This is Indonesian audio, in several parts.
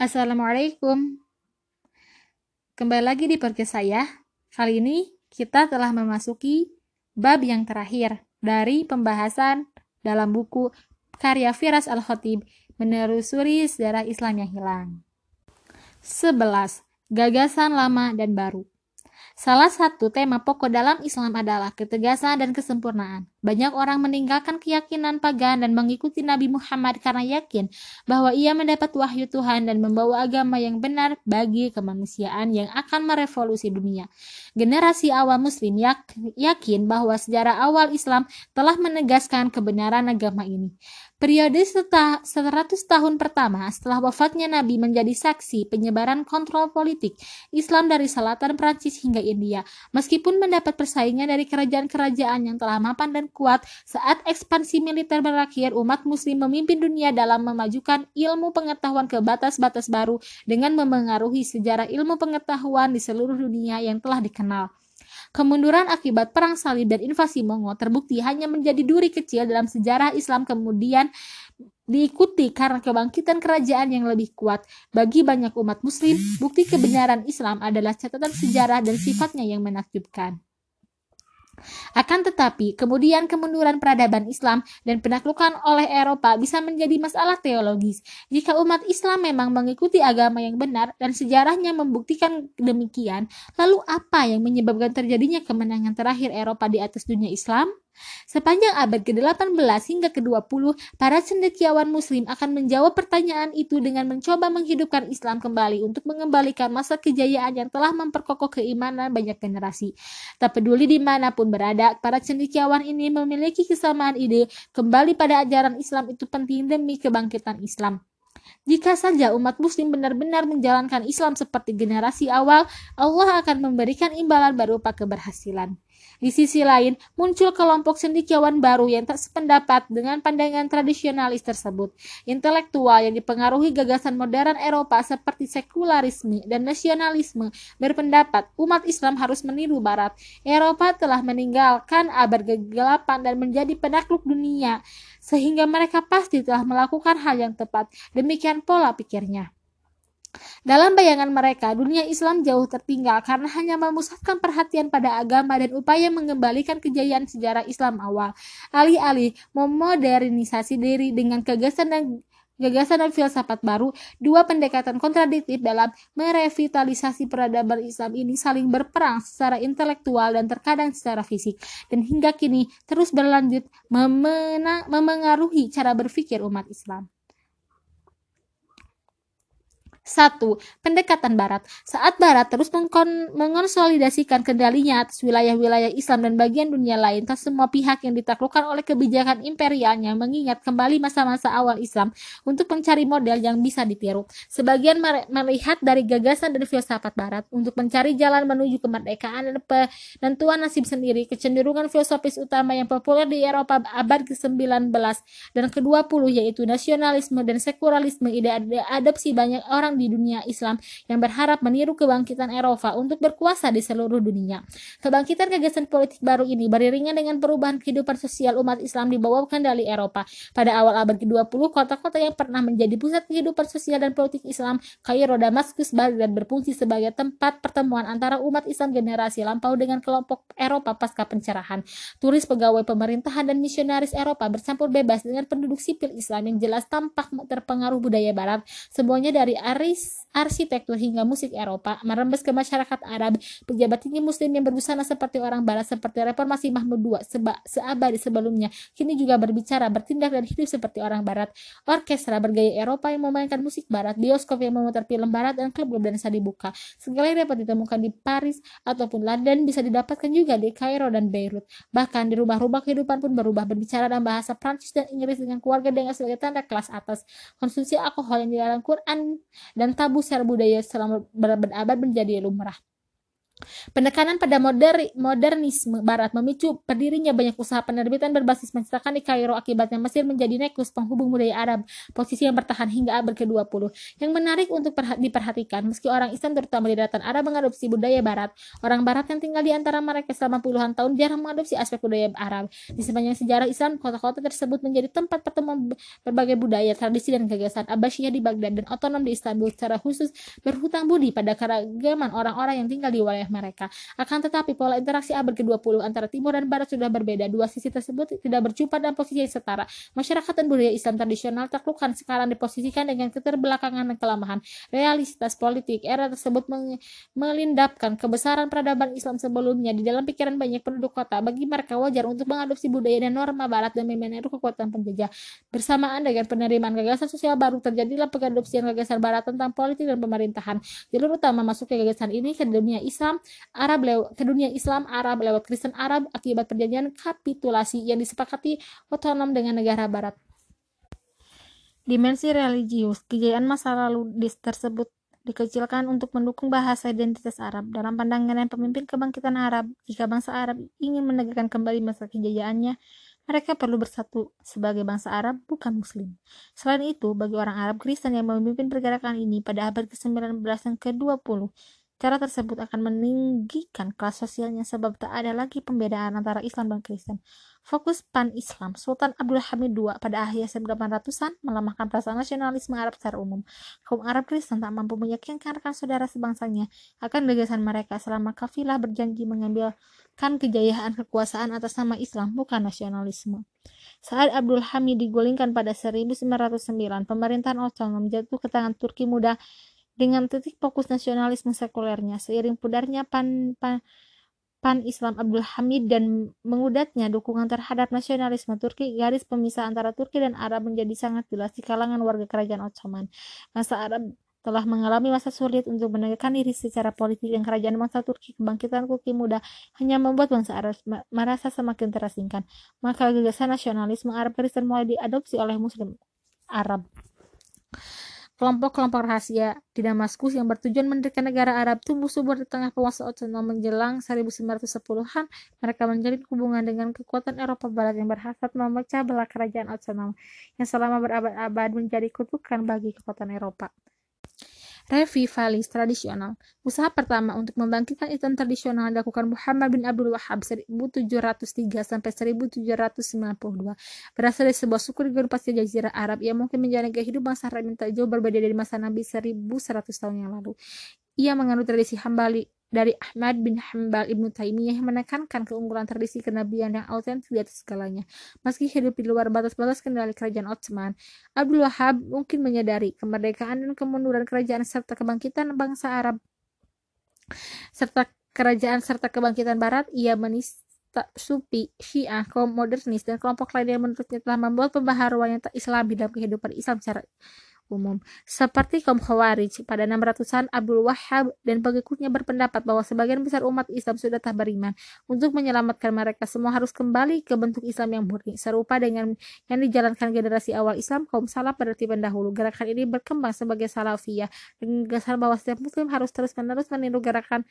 Assalamualaikum. Kembali lagi di podcast saya. Kali ini kita telah memasuki bab yang terakhir dari pembahasan dalam buku karya Firas Al-Khatib menelusuri sejarah Islam yang hilang. 11. Gagasan lama dan baru. Salah satu tema pokok dalam Islam adalah ketegasan dan kesempurnaan. Banyak orang meninggalkan keyakinan pagan dan mengikuti Nabi Muhammad karena yakin bahwa ia mendapat wahyu Tuhan dan membawa agama yang benar bagi kemanusiaan yang akan merevolusi dunia. Generasi awal muslim yakin bahwa sejarah awal Islam telah menegaskan kebenaran agama ini. Periode setelah 100 tahun pertama setelah wafatnya Nabi menjadi saksi penyebaran kontrol politik Islam dari selatan Prancis hingga India. Meskipun mendapat persaingan dari kerajaan-kerajaan yang telah mapan dan kuat, saat ekspansi militer berakhir, umat muslim memimpin dunia dalam memajukan ilmu pengetahuan ke batas-batas baru dengan memengaruhi sejarah ilmu pengetahuan di seluruh dunia yang telah dikenal. Kemunduran akibat perang salib dan invasi Mongol terbukti hanya menjadi duri kecil dalam sejarah Islam kemudian diikuti karena kebangkitan kerajaan yang lebih kuat. Bagi banyak umat muslim, bukti kebenaran Islam adalah catatan sejarah dan sifatnya yang menakjubkan. Akan tetapi, kemudian kemunduran peradaban Islam dan penaklukan oleh Eropa bisa menjadi masalah teologis. Jika umat Islam memang mengikuti agama yang benar dan sejarahnya membuktikan demikian, lalu apa yang menyebabkan terjadinya kemenangan terakhir Eropa di atas dunia Islam? Sepanjang abad ke-18 hingga ke-20, para cendekiawan muslim akan menjawab pertanyaan itu dengan mencoba menghidupkan Islam kembali untuk mengembalikan masa kejayaan yang telah memperkokoh keimanan banyak generasi. Tak peduli di mana pun berada, para cendekiawan ini memiliki kesamaan ide kembali pada ajaran Islam itu penting demi kebangkitan Islam. Jika saja umat muslim benar-benar menjalankan Islam seperti generasi awal, Allah akan memberikan imbalan berupa keberhasilan. Di sisi lain, muncul kelompok cendekiawan baru yang tak sependapat dengan pandangan tradisionalis tersebut. Intelektual yang dipengaruhi gagasan modern Eropa seperti sekularisme dan nasionalisme berpendapat umat Islam harus meniru Barat. Eropa telah meninggalkan abad kegelapan dan menjadi penakluk dunia, sehingga mereka pasti telah melakukan hal yang tepat. Demikian pola pikirnya. Dalam bayangan mereka, dunia Islam jauh tertinggal karena hanya memusatkan perhatian pada agama dan upaya mengembalikan kejayaan sejarah Islam awal. Alih-alih memodernisasi diri dengan gagasan dan gagasan dan filsafat baru, dua pendekatan kontradiktif dalam merevitalisasi peradaban Islam ini saling berperang secara intelektual dan terkadang secara fisik, dan hingga kini terus berlanjut memengaruhi cara berpikir umat Islam. Satu, pendekatan Barat. Saat Barat terus mengonsolidasikan kendalinya atas wilayah-wilayah Islam dan bagian dunia lain, tak semua pihak yang ditaklukkan oleh kebijakan imperialnya mengingat kembali masa-masa awal Islam untuk mencari model yang bisa ditiru. Sebagian melihat dari gagasan dan filsafat Barat untuk mencari jalan menuju kemerdekaan dan penentuan nasib sendiri, kecenderungan filosofis utama yang populer di Eropa abad ke-19 dan ke-20 yaitu nasionalisme dan sekularisme ide adopsi banyak orang di dunia Islam yang berharap meniru kebangkitan Eropa untuk berkuasa di seluruh dunia. Kebangkitan gagasan politik baru ini beriringan dengan perubahan kehidupan sosial umat Islam di bawah kendali Eropa. Pada awal abad ke-20, kota-kota yang pernah menjadi pusat kehidupan sosial dan politik Islam, Kairo, Damaskus, Baghdad berfungsi sebagai tempat pertemuan antara umat Islam generasi lampau dengan kelompok Eropa pasca pencerahan. Turis pegawai pemerintahan dan misionaris Eropa bercampur bebas dengan penduduk sipil Islam yang jelas tampak terpengaruh budaya Barat, semuanya dari Ari arsitektur hingga musik Eropa, merembes ke masyarakat Arab, pejabat tinggi muslim yang berbusana seperti orang barat seperti reformasi Mahmud II seba, seabadi sebelumnya, kini juga berbicara, bertindak dan hidup seperti orang barat. Orkestra bergaya Eropa yang memainkan musik barat, bioskop yang memutar film barat dan klub berdansa dibuka. Segala yang dapat ditemukan di Paris ataupun London bisa didapatkan juga di Kairo dan Beirut. Bahkan di rumah-rumah kehidupan pun berubah berbicara dalam bahasa Prancis dan Inggris dengan keluarga dengan sebagai tanda kelas atas. Konsumsi alkohol yang di dalam Quran dan tabu secara budaya selama berabad-abad menjadi lumrah. Penekanan pada moder, modernisme Barat memicu berdirinya banyak usaha penerbitan berbasis menceritakan di Kairo akibatnya Mesir menjadi nekus penghubung budaya Arab, posisi yang bertahan hingga abad ke-20. Yang menarik untuk diperhatikan, meski orang Islam terutama di daratan Arab mengadopsi budaya Barat, orang Barat yang tinggal di antara mereka selama puluhan tahun jarang mengadopsi aspek budaya Arab. Di sepanjang sejarah Islam, kota-kota tersebut menjadi tempat pertemuan berbagai budaya, tradisi, dan gagasan. Abbasiyah di Baghdad dan otonom di Istanbul secara khusus berhutang budi pada keragaman orang-orang yang tinggal di wilayah mereka. Akan tetapi pola interaksi abad ke-20 antara timur dan barat sudah berbeda. Dua sisi tersebut tidak berjumpa dalam posisi yang setara. Masyarakat dan budaya Islam tradisional taklukan sekarang diposisikan dengan keterbelakangan dan kelemahan. Realitas politik era tersebut melindapkan kebesaran peradaban Islam sebelumnya di dalam pikiran banyak penduduk kota. Bagi mereka wajar untuk mengadopsi budaya dan norma barat dan meniru kekuatan penjajah. Bersamaan dengan penerimaan gagasan sosial baru terjadilah pengadopsian gagasan barat tentang politik dan pemerintahan. Jalur utama masuknya gagasan ini ke dunia Islam Arab lewat ke dunia Islam Arab lewat Kristen Arab akibat perjanjian kapitulasi yang disepakati otonom dengan negara barat. Dimensi religius, kejayaan masa lalu tersebut dikecilkan untuk mendukung bahasa identitas Arab. Dalam pandangan pemimpin kebangkitan Arab, jika bangsa Arab ingin menegakkan kembali masa kejayaannya, mereka perlu bersatu sebagai bangsa Arab, bukan Muslim. Selain itu, bagi orang Arab Kristen yang memimpin pergerakan ini pada abad ke-19 dan ke-20, Cara tersebut akan meninggikan kelas sosialnya sebab tak ada lagi pembedaan antara Islam dan Kristen. Fokus pan-Islam Sultan Abdul Hamid II pada akhir 1800-an melemahkan perasaan nasionalisme Arab secara umum. Kaum Arab Kristen tak mampu meyakinkan rekan saudara sebangsanya akan gagasan mereka selama kafilah berjanji mengambilkan kejayaan kekuasaan atas nama Islam, bukan nasionalisme. Saat Abdul Hamid digulingkan pada 1909, pemerintahan otonom jatuh ke tangan Turki muda dengan titik fokus nasionalisme sekulernya seiring pudarnya pan, pan, pan Islam Abdul Hamid dan mengudatnya dukungan terhadap nasionalisme Turki, garis pemisah antara Turki dan Arab menjadi sangat jelas di kalangan warga kerajaan Ottoman. Masa Arab telah mengalami masa sulit untuk menegakkan diri secara politik dan kerajaan bangsa Turki kebangkitan Turki muda hanya membuat bangsa Arab merasa semakin terasingkan. Maka gagasan nasionalisme Arab Kristen mulai diadopsi oleh Muslim Arab. Kelompok-kelompok rahasia di Damaskus yang bertujuan mendirikan negara Arab tumbuh subur di tengah penguasa Ottoman menjelang 1910-an. Mereka menjalin hubungan dengan kekuatan Eropa Barat yang berhasrat memecah belah kerajaan Ottoman yang selama berabad-abad menjadi kutukan bagi kekuatan Eropa revivalis tradisional. Usaha pertama untuk membangkitkan Islam tradisional dilakukan Muhammad bin Abdul Wahab 1703 sampai 1792. Berasal dari sebuah suku di pasir jazirah Arab yang mungkin menjalani kehidupan yang tak jauh berbeda dari masa Nabi 1100 tahun yang lalu. Ia menganut tradisi Hambali dari Ahmad bin Hanbal Ibnu Taimiyah yang menekankan keunggulan tradisi kenabian yang autentik di atas segalanya. Meski hidup di luar batas-batas kendali kerajaan Ottoman, Abdul Wahab mungkin menyadari kemerdekaan dan kemunduran kerajaan serta kebangkitan bangsa Arab serta kerajaan serta kebangkitan Barat. Ia menis Sufi, Syiah, kaum modernis, dan kelompok lain yang menurutnya telah membuat pembaharuan yang tak islami dalam kehidupan Islam secara umum. Seperti kaum Khawarij pada 600-an Abdul Wahhab dan pengikutnya berpendapat bahwa sebagian besar umat Islam sudah tak beriman. Untuk menyelamatkan mereka semua harus kembali ke bentuk Islam yang murni. Serupa dengan yang dijalankan generasi awal Islam, kaum salaf berarti pendahulu. Gerakan ini berkembang sebagai salafiyah dengan gagasan bahwa setiap muslim harus terus-menerus meniru gerakan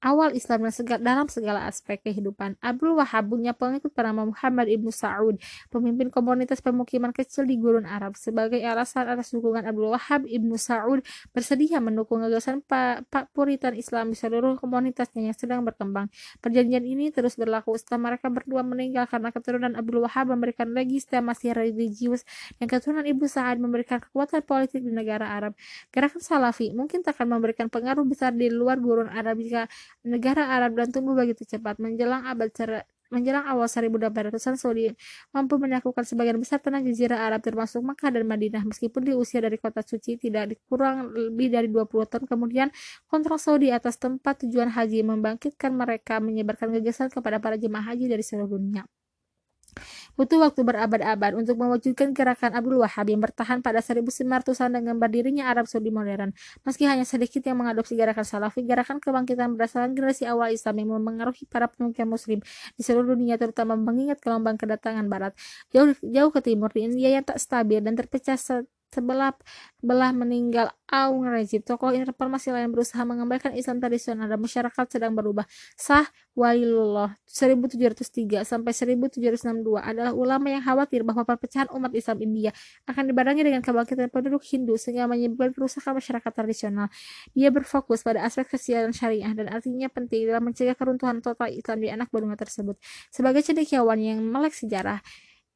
awal Islam dan segala, dalam segala aspek kehidupan. Abdul Wahab punya pengikut bernama Muhammad ibnu Saud, pemimpin komunitas pemukiman kecil di gurun Arab. Sebagai alasan atas dukungan Abdul Wahab ibnu Saud bersedia mendukung gagasan Pak, Pak Puritan Islam di seluruh komunitasnya yang sedang berkembang. Perjanjian ini terus berlaku setelah mereka berdua meninggal karena keturunan Abdul Wahab memberikan legitimasi religius dan keturunan Ibnu Sa'ad memberikan kekuatan politik di negara Arab. Gerakan Salafi mungkin tak akan memberikan pengaruh besar di luar gurun Arab jika negara Arab dan tumbuh begitu cepat menjelang abad menjelang awal 1800-an Saudi mampu menaklukkan sebagian besar tanah jazirah Arab termasuk Makkah dan Madinah meskipun di usia dari kota suci tidak dikurang lebih dari 20 tahun kemudian kontrol Saudi atas tempat tujuan haji membangkitkan mereka menyebarkan gagasan kepada para jemaah haji dari seluruh dunia. Butuh waktu berabad-abad untuk mewujudkan gerakan Abdul Wahab yang bertahan pada 1900-an dengan berdirinya Arab Saudi modern. Meski hanya sedikit yang mengadopsi gerakan Salafi, gerakan kebangkitan berdasarkan generasi awal Islam yang memengaruhi para pemimpin muslim di seluruh dunia terutama mengingat gelombang kedatangan barat. Jauh, jauh ke timur di India yang tak stabil dan terpecah sebelah belah meninggal Aung Rezib. Tokoh reformasi lain berusaha mengembalikan Islam tradisional dan masyarakat sedang berubah. Sah Walilullah 1703 sampai 1762 adalah ulama yang khawatir bahwa perpecahan umat Islam India akan dibarengi dengan kebangkitan penduduk Hindu sehingga menyebabkan kerusakan masyarakat tradisional. Dia berfokus pada aspek sosial dan syariah dan artinya penting dalam mencegah keruntuhan total Islam di anak benua tersebut. Sebagai cendekiawan yang melek sejarah,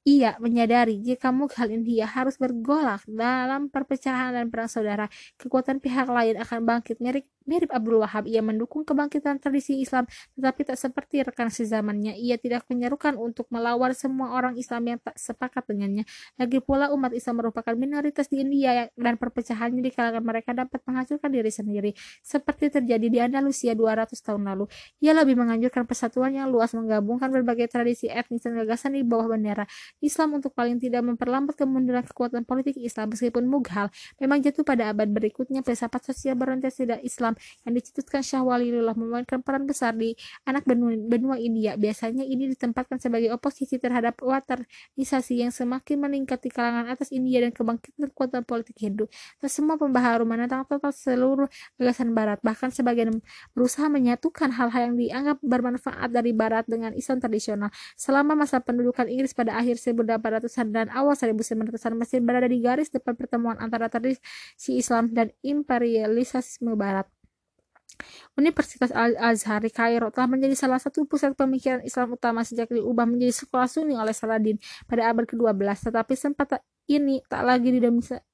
ia menyadari jika Mughal India harus bergolak dalam perpecahan dan perang saudara, kekuatan pihak lain akan bangkit mirip Abdul Wahab, ia mendukung kebangkitan tradisi Islam, tetapi tak seperti rekan sezamannya. Ia tidak menyerukan untuk melawan semua orang Islam yang tak sepakat dengannya. Lagi pula umat Islam merupakan minoritas di India dan perpecahannya di kalangan mereka dapat menghancurkan diri sendiri, seperti terjadi di Andalusia 200 tahun lalu. Ia lebih menganjurkan persatuan yang luas menggabungkan berbagai tradisi etnis dan gagasan di bawah bendera Islam untuk paling tidak memperlambat kemunduran kekuatan politik Islam meskipun Mughal memang jatuh pada abad berikutnya filsafat sosial berorientasi Islam Islam yang dicetuskan Syah Waliullah memainkan peran besar di anak benua, benua India. Biasanya ini ditempatkan sebagai oposisi terhadap watarisasi yang semakin meningkat di kalangan atas India dan kebangkitan kekuatan politik Hindu. Semua pembaharu menentang total seluruh gagasan Barat, bahkan sebagian berusaha menyatukan hal-hal yang dianggap bermanfaat dari Barat dengan Islam tradisional. Selama masa pendudukan Inggris pada akhir 1800-an dan awal 1900-an Mesir berada di garis depan pertemuan antara tradisi Islam dan imperialisme Barat. Universitas Al-Azhar di Kairo telah menjadi salah satu pusat pemikiran Islam utama sejak diubah menjadi sekolah Sunni oleh Saladin pada abad ke-12, tetapi sempat ini tak lagi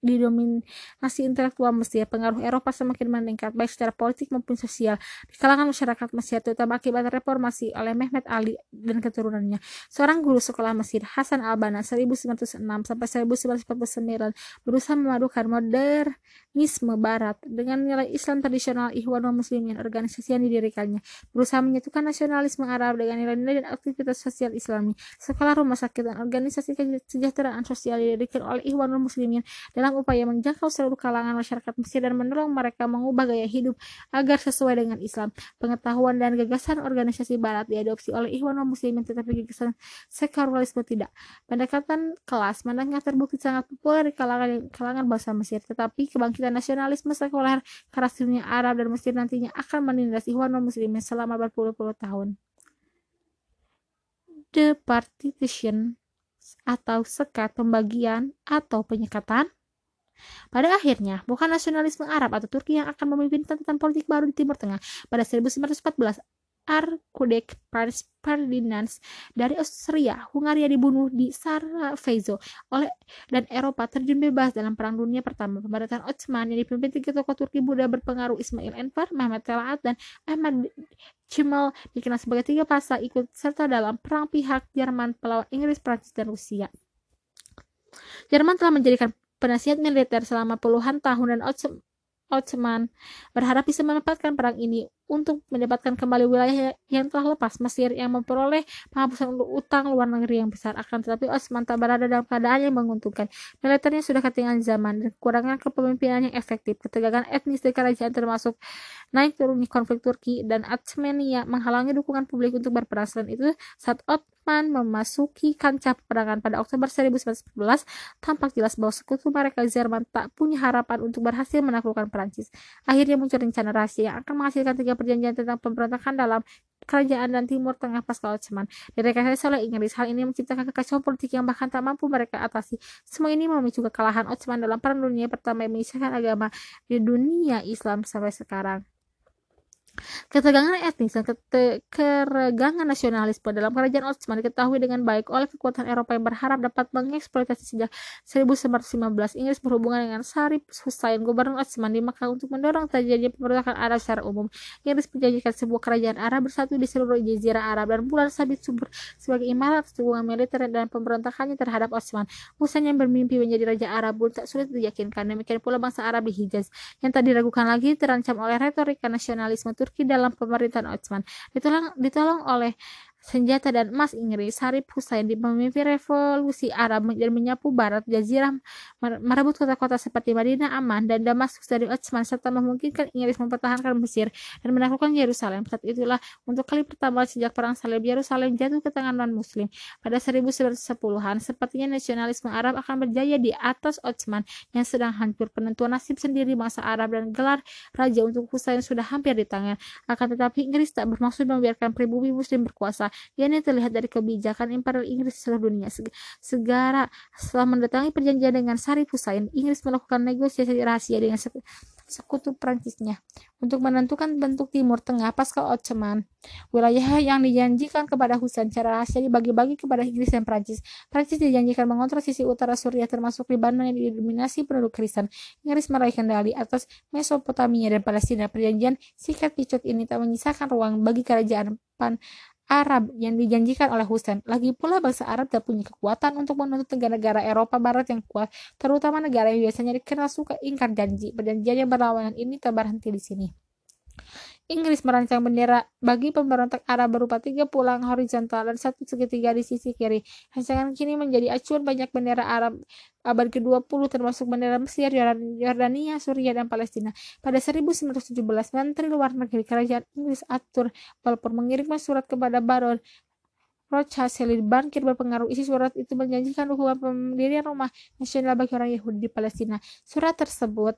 didominasi intelektual Mesir. Pengaruh Eropa semakin meningkat, baik secara politik maupun sosial, di kalangan masyarakat Mesir, terutama akibat reformasi oleh Mehmet Ali dan keturunannya. Seorang guru sekolah Mesir, Hasan al-Banna, 1906 sampai 1949, berusaha memadukan modernisme Barat dengan nilai Islam tradisional Ikhwanul Muslimin, organisasi yang didirikannya, berusaha menyatukan nasionalisme Arab dengan nilai-nilai dan aktivitas sosial Islami. Sekolah rumah sakit dan organisasi kesejahteraan sosial didirikan dilakukan oleh Ikhwanul Muslimin dalam upaya menjangkau seluruh kalangan masyarakat Mesir dan menolong mereka mengubah gaya hidup agar sesuai dengan Islam. Pengetahuan dan gagasan organisasi Barat diadopsi oleh Ikhwanul Muslimin tetapi gagasan sekulerisme tidak. Pendekatan kelas menengah terbukti sangat populer di kalangan kalangan bangsa Mesir, tetapi kebangkitan nasionalisme sekuler keras dunia Arab dan Mesir nantinya akan menindas Ikhwanul Muslimin selama berpuluh-puluh tahun. The Partition atau sekat pembagian atau penyekatan? Pada akhirnya, bukan nasionalisme Arab atau Turki yang akan memimpin tentang politik baru di Timur Tengah. Pada 1914, Arkudek Ferdinand dari Austria, Hungaria dibunuh di Sarajevo oleh dan Eropa terjun bebas dalam Perang Dunia Pertama. Pemberontakan Ottoman yang dipimpin tiga tokoh Turki Buddha berpengaruh Ismail Enver, Mehmet Telaat, dan Ahmad Cemal dikenal sebagai tiga pasal ikut serta dalam perang pihak Jerman, pelawan Inggris, Prancis, dan Rusia. Jerman telah menjadikan penasihat militer selama puluhan tahun dan Ottoman berharap bisa memanfaatkan perang ini untuk mendapatkan kembali wilayah yang telah lepas. Mesir yang memperoleh penghapusan utang luar negeri yang besar akan tetapi Osman tak berada dalam keadaan yang menguntungkan. Militernya sudah ketinggalan zaman dan kekurangan kepemimpinan yang efektif. Ketegangan etnis di kerajaan termasuk naik turunnya konflik Turki dan Armenia menghalangi dukungan publik untuk berperang. Itu saat Ottoman memasuki kancah peperangan pada Oktober 1914 tampak jelas bahwa sekutu mereka Jerman tak punya harapan untuk berhasil menaklukkan Perancis akhirnya muncul rencana rahasia yang akan menghasilkan tiga perjanjian tentang pemberontakan dalam kerajaan dan Timur Tengah pasca Ottoman. Direkayasa oleh Inggris, hal ini menciptakan kekacauan politik yang bahkan tak mampu mereka atasi. Semua ini memicu kekalahan Ottoman dalam Perang Dunia Pertama yang mengisahkan agama di dunia Islam sampai sekarang. Ketegangan etnis dan keregangan nasionalisme dalam kerajaan Ottoman diketahui dengan baik oleh kekuatan Eropa yang berharap dapat mengeksploitasi sejak 1915. Inggris berhubungan dengan Sarip Hussein, gubernur Ottoman di Makkah untuk mendorong terjadinya pemberontakan Arab secara umum. Inggris menjanjikan sebuah kerajaan Arab bersatu di seluruh jazirah Arab dan bulan sabit subur sebagai imarat hubungan militer dan pemberontakannya terhadap Ottoman. Hussein yang bermimpi menjadi raja Arab pun tak sulit diyakinkan. Demikian pula bangsa Arab di Hijaz yang tak diragukan lagi terancam oleh retorika nasionalisme Turki dalam pemerintahan Ottoman. Ditolong, ditolong oleh senjata dan emas Inggris, Harib Hussein memimpin revolusi Arab dan menyapu barat Jazirah merebut kota-kota seperti Madinah aman dan Damaskus dari Utsman serta memungkinkan Inggris mempertahankan Mesir dan menaklukkan Yerusalem. Saat itulah untuk kali pertama sejak perang salib Yerusalem jatuh ke tangan non-muslim pada 1910-an. Sepertinya nasionalisme Arab akan berjaya di atas Utsman yang sedang hancur. Penentuan nasib sendiri bangsa Arab dan gelar raja untuk Hussein sudah hampir di tangan. Akan tetapi Inggris tak bermaksud membiarkan pribumi muslim berkuasa ini terlihat dari kebijakan Imperial Inggris seluruh dunia. Segera setelah mendatangi perjanjian dengan Sarif Hussein, Inggris melakukan negosiasi rahasia dengan sekutu Prancisnya untuk menentukan bentuk Timur Tengah pasca Ottoman. Wilayah yang dijanjikan kepada Husain secara rahasia dibagi-bagi kepada Inggris dan Prancis. Prancis dijanjikan mengontrol sisi utara Suriah termasuk Libanon yang didominasi penduduk Kristen. Inggris meraih kendali atas Mesopotamia dan Palestina. Perjanjian sikat picut ini tak menyisakan ruang bagi kerajaan pan Arab yang dijanjikan oleh Hussein. Lagi pula bangsa Arab tak punya kekuatan untuk menuntut negara-negara Eropa Barat yang kuat, terutama negara yang biasanya dikenal suka ingkar janji. Perjanjian yang berlawanan ini tak berhenti di sini. Inggris merancang bendera bagi pemberontak Arab berupa tiga pulang horizontal dan satu segitiga di sisi kiri. Rancangan kini menjadi acuan banyak bendera Arab abad ke-20 termasuk bendera Mesir, Yordania, Suriah, dan Palestina. Pada 1917, Menteri Luar Negeri Kerajaan Inggris Arthur Balfour mengirimkan surat kepada Baron Rothschild Bankir berpengaruh isi surat itu menjanjikan dukungan pendirian rumah nasional bagi orang Yahudi di Palestina. Surat tersebut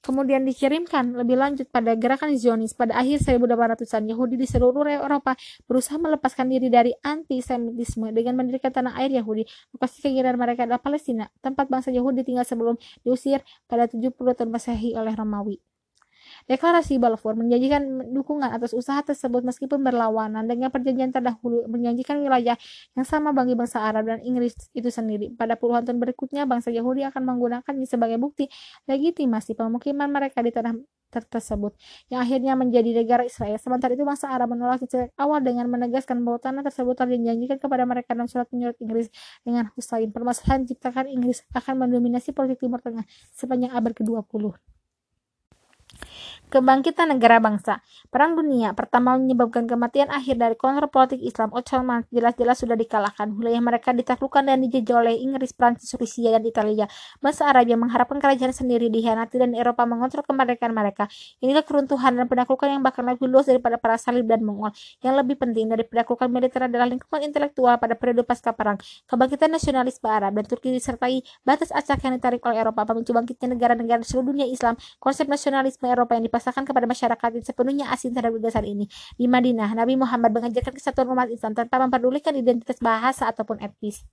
Kemudian dikirimkan lebih lanjut pada gerakan Zionis pada akhir 1800-an Yahudi di seluruh Eropa berusaha melepaskan diri dari antisemitisme dengan mendirikan tanah air Yahudi. Lokasi keinginan mereka adalah Palestina, tempat bangsa Yahudi tinggal sebelum diusir pada 70 tahun Masehi oleh Romawi. Deklarasi Balfour menjanjikan dukungan atas usaha tersebut meskipun berlawanan dengan perjanjian terdahulu menjanjikan wilayah yang sama bagi bangsa Arab dan Inggris itu sendiri. Pada puluhan tahun berikutnya, bangsa Yahudi akan menggunakannya sebagai bukti legitimasi pemukiman mereka di tanah tersebut yang akhirnya menjadi negara Israel. Sementara itu bangsa Arab menolak sejak awal dengan menegaskan bahwa tanah tersebut telah dijanjikan kepada mereka dalam surat menyurat Inggris dengan Husain. Permasalahan ciptakan Inggris akan mendominasi politik Timur Tengah sepanjang abad ke-20. Kebangkitan negara bangsa. Perang dunia pertama menyebabkan kematian akhir dari kontrol politik Islam Ottoman jelas-jelas sudah dikalahkan. Wilayah mereka ditaklukkan dan dijajah oleh Inggris, Prancis, Rusia, dan Italia. Bangsa Arab yang mengharapkan kerajaan sendiri dihianati dan Eropa mengontrol kemerdekaan mereka. Inilah keruntuhan dan penaklukan yang bahkan lebih luas daripada para salib dan Mongol. Yang lebih penting dari penaklukan militer adalah lingkungan intelektual pada periode pasca perang. Kebangkitan nasionalisme Arab dan Turki disertai batas acak yang ditarik oleh Eropa pemicu bangkitnya negara-negara seluruh dunia Islam. Konsep nasionalisme Eropa yang dipasarkan kepada masyarakat yang sepenuhnya asing terhadap gagasan ini. Di Madinah, Nabi Muhammad mengajarkan kesatuan umat Islam tanpa memperdulikan identitas bahasa ataupun etnis.